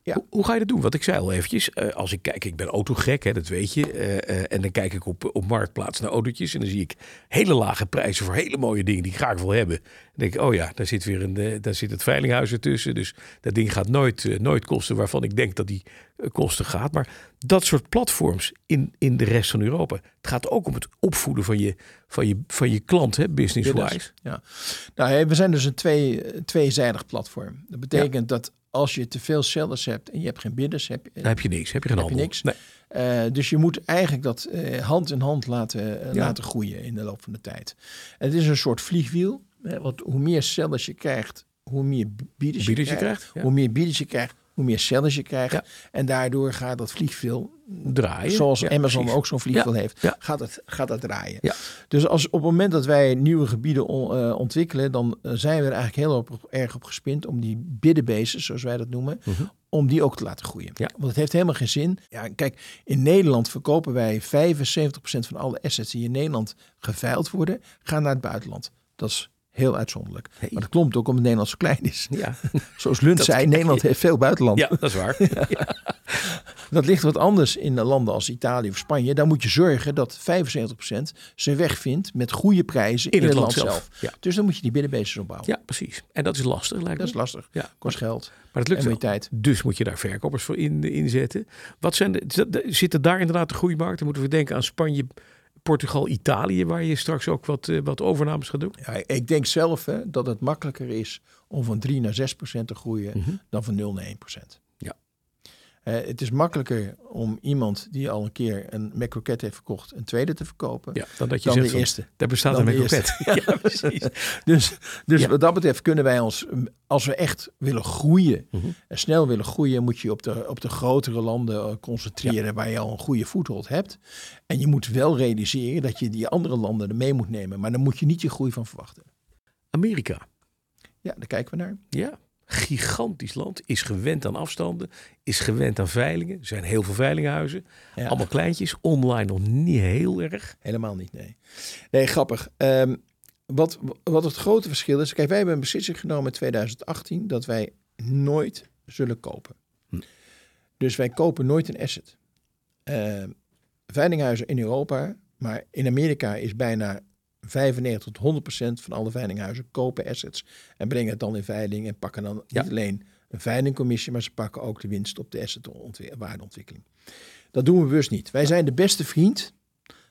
Ja. Hoe, hoe ga je dat doen? Want ik zei al eventjes, eh, als ik kijk, ik ben autogek, hè, dat weet je. eh, eh, en dan kijk ik op, op Marktplaats naar autootjes en dan zie ik hele lage prijzen voor hele mooie dingen die ik graag wil hebben. Dan denk ik, oh ja, daar zit weer een, daar zit het veilinghuis ertussen. Dus dat ding gaat nooit, nooit kosten waarvan ik denk dat die kosten gaat. Maar dat soort platforms in, in de rest van Europa. Het gaat ook om het opvoeden van je, van je, van je klant, hè, business-wise. Ja. Nou, we zijn dus een twee, tweezijdig platform. Dat betekent dat als je te veel sellers hebt en je hebt geen bidders, heb je, Dan heb je niks, heb je geen Heb je handel. niks. Nee. Eh, dus je moet eigenlijk dat eh, hand in hand laten, eh, Ja. laten groeien in de loop van de tijd. En het is een soort vliegwiel. Hè, want hoe meer sellers je krijgt, hoe meer bieders, Bieders je je krijgt. krijgt, ja. Hoe meer bieders je krijgt, hoe meer sellers je krijgt. Ja. En daardoor gaat dat vliegwiel, Draaien. zoals Ja, Amazon precies. ook zo'n vliegwiel Ja. heeft, Ja. Gaat, het, gaat dat draaien. Ja. Dus als, op het moment dat wij nieuwe gebieden on- eh, ontwikkelen, dan eh, zijn we er eigenlijk heel op, erg op gespind om die biddenbases, zoals wij dat noemen, Mhm. om die ook te laten groeien. Ja. Want het heeft helemaal geen zin. Ja, kijk, in Nederland verkopen wij 75% van alle assets die in Nederland geveild worden, gaan naar het buitenland. Dat is heel uitzonderlijk. Hey. Maar dat klopt ook omdat Nederland zo klein is. Ja. [LAUGHS] Zoals Lund Dat- zei, [LAUGHS] Nederland heeft veel buitenland. ja, dat is waar. [LAUGHS] Dat ligt wat anders in landen als Italië of Spanje. Daar moet je zorgen dat 75% zijn weg vindt met goede prijzen in, het land zelf. Ja. Dus dan moet je die binnenbases opbouwen. ja, precies. En dat is lastig, lijkt Dat is lastig. Ja, Kost geld maar het lukt en wel. tijd. Dus moet je daar verkopers voor in, inzetten. Wat zijn de, zit- zitten daar inderdaad de groeimarkten? Moeten we denken aan Spanje, Portugal, Italië, waar je straks ook wat, eh, wat overnames gaat doen? Ja, ik denk zelf hè, dat het makkelijker is om van 3 naar 6 procent te groeien Mhm. dan van 0 naar 1 procent. Eh, het is makkelijker om iemand die al een keer een McRocket heeft verkocht, een tweede te verkopen. Ja, dan dat je Dan zegt de van, eerste. daar bestaat Dan een de McRocket. [LAUGHS] Ja, precies. Dus, dus Ja. wat dat betreft kunnen wij ons, als we echt willen groeien, Mhm. en snel willen groeien, moet je op de, op de grotere landen eh, concentreren waar je al een goede voethold hebt. En je moet wel realiseren dat je die andere landen er mee moet nemen. Maar dan moet je niet je groei van verwachten. Amerika. Ja, daar kijken we naar. Ja, gigantisch land. Is gewend aan afstanden. Is gewend aan veilingen. Er zijn heel veel veilinghuizen. Ja. Allemaal kleintjes. Online nog niet heel erg. Helemaal niet, nee. Nee, grappig. Ehm, wat, wat het grote verschil is... Kijk, wij hebben een beslissing genomen in 2018... dat wij nooit zullen kopen. Hm. Dus wij kopen nooit een asset. Ehm, veilinghuizen in Europa... maar in Amerika is bijna 95 tot 100 procent van alle veilinghuizen... kopen assets en brengen het dan in veiling... en pakken dan Ja. niet alleen een veilingcommissie... maar ze pakken ook de winst op de assetwaardeontwikkeling. Dat doen we bewust niet. Wij zijn de beste vriend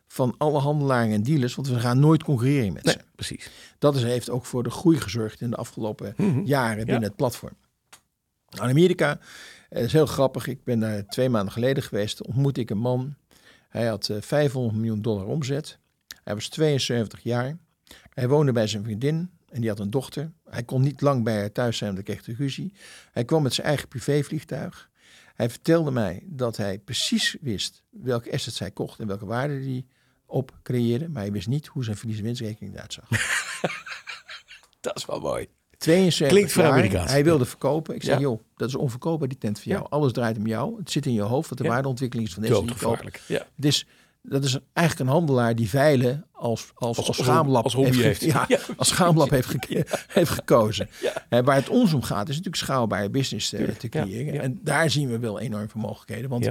van alle handelaren en dealers, want we gaan nooit concurreren met Nee, ze. precies. Dat is, heeft ook voor de groei gezorgd in de afgelopen Mhm. jaren binnen het platform. Nou, in Amerika, het is heel grappig, ik ben daar twee maanden geleden geweest, ontmoette ik een man. Hij had eh, 500 miljoen dollar omzet. Hij was 72 jaar. Hij woonde bij zijn vriendin en die had een dochter. Hij kon niet lang bij haar thuis zijn, want hij kreeg de ruzie. Hij kwam met zijn eigen privévliegtuig. Hij vertelde mij dat hij precies wist welke assets hij kocht en welke waarde hij op creëerde. Maar hij wist niet hoe zijn verlies- en winstrekening eruit zag. [LAUGHS] Dat is wel mooi. 72 Klinkt voor. Amerikaans. Hij wilde verkopen. Ik zei, Ja. joh, dat is onverkoopbaar, die tent voor jou. Ja. Alles draait om jou. Het zit in je hoofd wat de Ja. waardeontwikkeling is van deze die. Doodgevaarlijk. Ja. Dus dat is eigenlijk een handelaar die veilen als, als, als, als- schaamlab als hobby ge- heeft. Ja, [LAUGHS] Ja. als schaamlab [LAUGHS] heeft, gekozen. [LAUGHS] Eh, waar het ons om gaat is natuurlijk schaalbare business eh, te creëren. En daar zien we wel enorm veel mogelijkheden. Want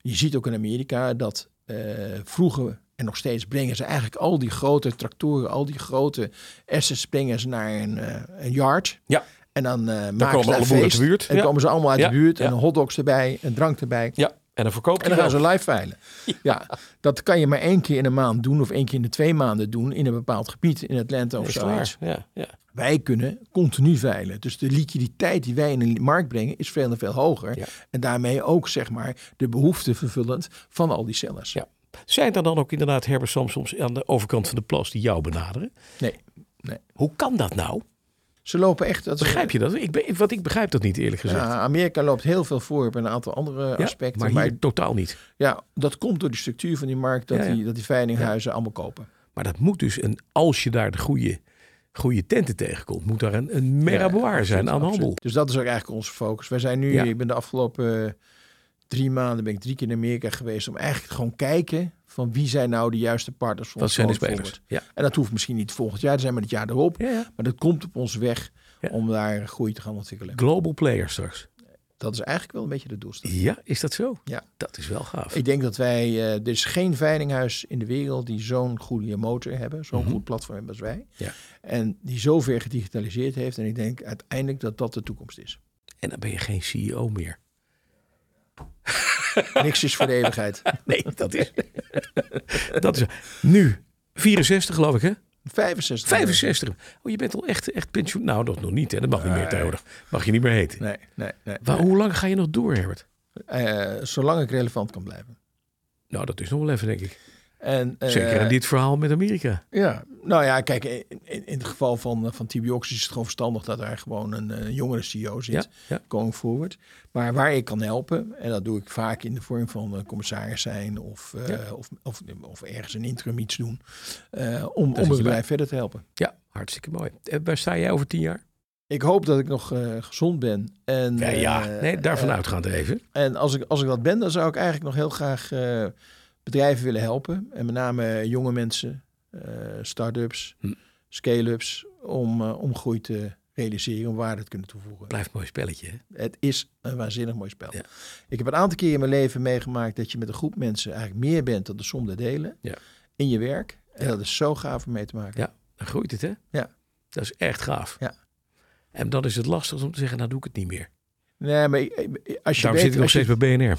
je ziet ook in Amerika dat eh, vroeger en nog steeds brengen ze eigenlijk al die grote tractoren, al die grote assets brengen ze naar een, eh, een yard. Ja. En dan eh maken ze daar feest. En komen ze allemaal uit de buurt. En hotdogs erbij, een drank erbij. ja, en dan verkoopt En dan gaan ze live veilen. [LAUGHS] Ja. dat kan je maar één keer in een maand doen of één keer in de twee maanden doen in een bepaald gebied in Atlanta of zoiets. klaar. Ja, ja. Wij kunnen continu veilen. Dus de liquiditeit die wij in de markt brengen is veel en veel hoger. Ja. En daarmee ook zeg maar de behoefte vervullend van al die sellers. Ja. Zijn er dan ook inderdaad Herbert Samsons aan de overkant van de plas die jou benaderen? Nee, nee. Hoe kan dat nou? Ze lopen echt. Dat Begrijp je dat? Ik, ben, wat ik begrijp dat niet eerlijk gezegd. Ja, Amerika loopt heel veel voor op een aantal andere Ja, aspecten. maar Maar, hier totaal niet. ja, dat komt door de structuur van die markt dat, Ja. Die, dat die veilinghuizen allemaal kopen. Maar dat moet dus, een, als je daar de goede, goede tenten tegenkomt, moet daar een, een merraboir Ja, zijn absoluut, aan handel. absoluut. Dus dat is ook eigenlijk onze focus. Wij zijn nu, ik ben de afgelopen eh, drie maanden ben ik drie keer in Amerika geweest om eigenlijk gewoon kijken van wie zijn nou de juiste partners voor ons zijn de spelers? Ja. En dat hoeft misschien niet volgend jaar te zijn, maar het jaar erop. Ja, ja. Maar dat komt op onze weg om daar groei te gaan ontwikkelen. Global player straks. Dat is eigenlijk wel een beetje de doelstelling. Ja, is dat zo? Ja. Dat is wel gaaf. Ik denk dat wij, eh, er is geen veilinghuis in de wereld die zo'n goede motor hebben, zo'n Mhm. goed platform hebben als wij. Ja. En die zo ver gedigitaliseerd heeft. En ik denk uiteindelijk dat dat de toekomst is. En dan ben je geen CEO meer. Niks is voor de eeuwigheid. [LAUGHS] Nee, dat is. [LAUGHS] dat is. Nu, 64 geloof ik, hè? 65. 65. Oh, je bent al echt, echt pensioen. Nou, dat nog niet, hè? Dat mag niet meer tegenwoordig. Mag je niet meer heten. Nee, nee, nee. Waar, hoe lang ga je nog door, Herbert? Eh, zolang ik relevant kan blijven. Nou, dat is nog wel even, denk ik. En, eh, Zeker in dit verhaal met Amerika. Ja, nou ja, kijk, in, in, in het geval van, eh, van TBOX is het gewoon verstandig dat er gewoon een eh, jongere CEO zit, Ja, ja. going forward. Maar waar ik kan helpen, en dat doe ik vaak in de vorm van eh, commissaris zijn of, eh, Ja. of, of, of ergens een interim iets doen, eh, om, om het bedrijf verder te helpen. Ja, hartstikke mooi. En waar sta jij over tien jaar? Ik hoop dat ik nog eh, gezond ben. En, Ja, ja. eh, Nee, daarvan eh, uitgaand even. En als ik, als ik dat ben, dan zou ik eigenlijk nog heel graag eh, bedrijven willen helpen. En met name jonge mensen, eh start-ups, Hm. scale-ups, om, eh, om groei te realiseren, om waarde te kunnen toevoegen. Blijft een mooi spelletje, hè? Het is een waanzinnig mooi spel. Ja. Ik heb een aantal keer in mijn leven meegemaakt dat je met een groep mensen eigenlijk meer bent dan de som der delen Ja. in je werk. En Ja. dat is zo gaaf om mee te maken. Ja, dan groeit het, hè? Ja. Dat is echt gaaf. Ja. En dan is het lastig om te zeggen, nou doe ik het niet meer. Nee, maar eh, als je Daarom weet, zit ik nog je- steeds bij BNR. [LAUGHS]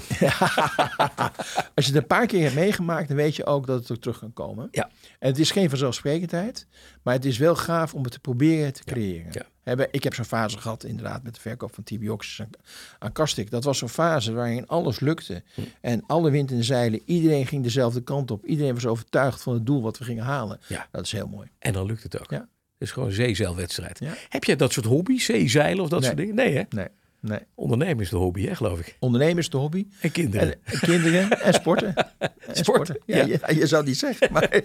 Als je het een paar keer hebt meegemaakt, dan weet je ook dat het ook terug kan komen. Ja. En het is geen vanzelfsprekendheid, maar het is wel gaaf om het te proberen te creëren. ja. Ik heb zo'n fase gehad, inderdaad, met de verkoop van TBOX aan, Kastik. Dat was zo'n fase waarin alles lukte. Hm. En alle wind in de zeilen, iedereen ging dezelfde kant op. Iedereen was overtuigd van het doel wat we gingen halen. Ja. Dat is heel mooi. En dan lukt het ook. Ja. Het is gewoon een zeezeilwedstrijd. Heb jij dat soort hobby's? Zeezeilen of dat Nee. soort dingen? Nee, hè? Nee, nee. Ondernemen is de hobby, hè, geloof ik. Ondernemen is de hobby. En kinderen. En, en kinderen en sporten. En [LAUGHS] Sporten, Ja, ja. Je, je zou het niet zeggen, maar... [LAUGHS]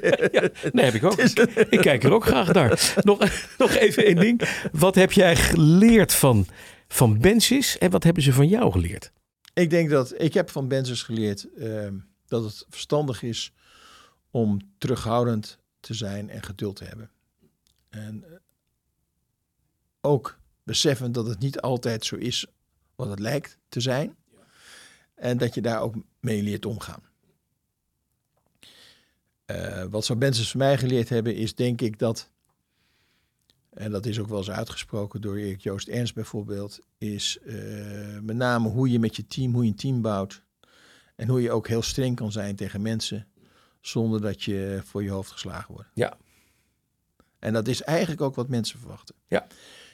Nee, heb ik ook. [LAUGHS] Ik kijk er ook graag naar. Nog, nog even één ding. Wat heb jij geleerd van, van Bensis en wat hebben ze van jou geleerd? Ik denk dat ik heb van Benzes geleerd ehm, dat het verstandig is om terughoudend te zijn en geduld te hebben. En eh, ook beseffen dat het niet altijd zo is wat het lijkt te zijn. En dat je daar ook mee leert omgaan. Eh, wat zou Benzes van mij geleerd hebben is denk ik dat, en dat is ook wel eens uitgesproken door Erik Joost Ernst bijvoorbeeld, is eh, met name hoe je met je team, hoe je een team bouwt. En hoe je ook heel streng kan zijn tegen mensen zonder dat je voor je hoofd geslagen wordt. Ja. En dat is eigenlijk ook wat mensen verwachten. Ja.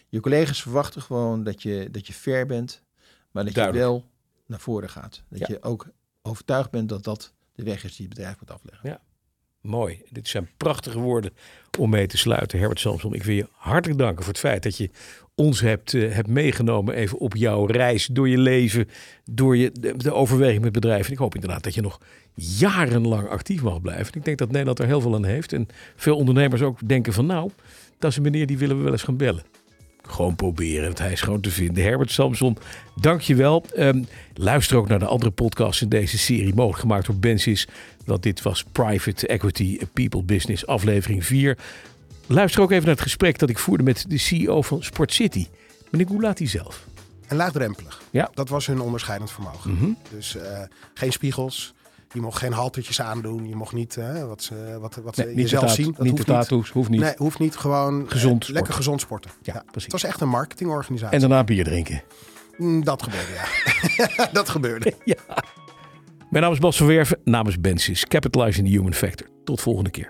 Je collega's verwachten gewoon dat je, dat je fair bent, maar dat Duidelijk. je wel naar voren gaat. Dat Ja. je ook overtuigd bent dat dat de weg is die het bedrijf moet afleggen. Mooi. Dit zijn prachtige woorden om mee te sluiten. Herbert Samson, ik wil je hartelijk danken voor het feit dat je ons hebt, eh, hebt meegenomen even op jouw reis door je leven, door je, de, de overweging met bedrijven. En ik hoop inderdaad dat je nog jarenlang actief mag blijven. Ik denk dat Nederland er heel veel aan heeft. En veel ondernemers ook denken van nou, dat is een meneer die willen we wel eens gaan bellen. Gewoon proberen. Het hij is gewoon te vinden. Herbert Samson, dankjewel. Um, luister ook naar de andere podcasts in deze serie. Mogelijk gemaakt door Bensis. Want dit was Private Equity People Business aflevering 4. Luister ook even naar het gesprek dat ik voerde met de CEO van Sport City. Meneer Goulati zelf. En laagdrempelig. Ja. Dat was hun onderscheidend vermogen. Mhm. Dus uh, geen spiegels. Je mocht geen haltertjes aandoen. Je mocht niet uh, wat, ze, wat, wat nee, jezelf zien. Dat niet de tattoos, hoeft niet. Nee, hoeft niet. Gewoon gezond uh, lekker gezond sporten. Ja, ja, precies. Het was echt een marketingorganisatie. En daarna bier drinken. Mm, dat gebeurde, ja. [LAUGHS] dat gebeurde. [LAUGHS] ja. Mijn naam is Bas van Werven, namens Bensis. Capitalize in the Human Factor. Tot volgende keer.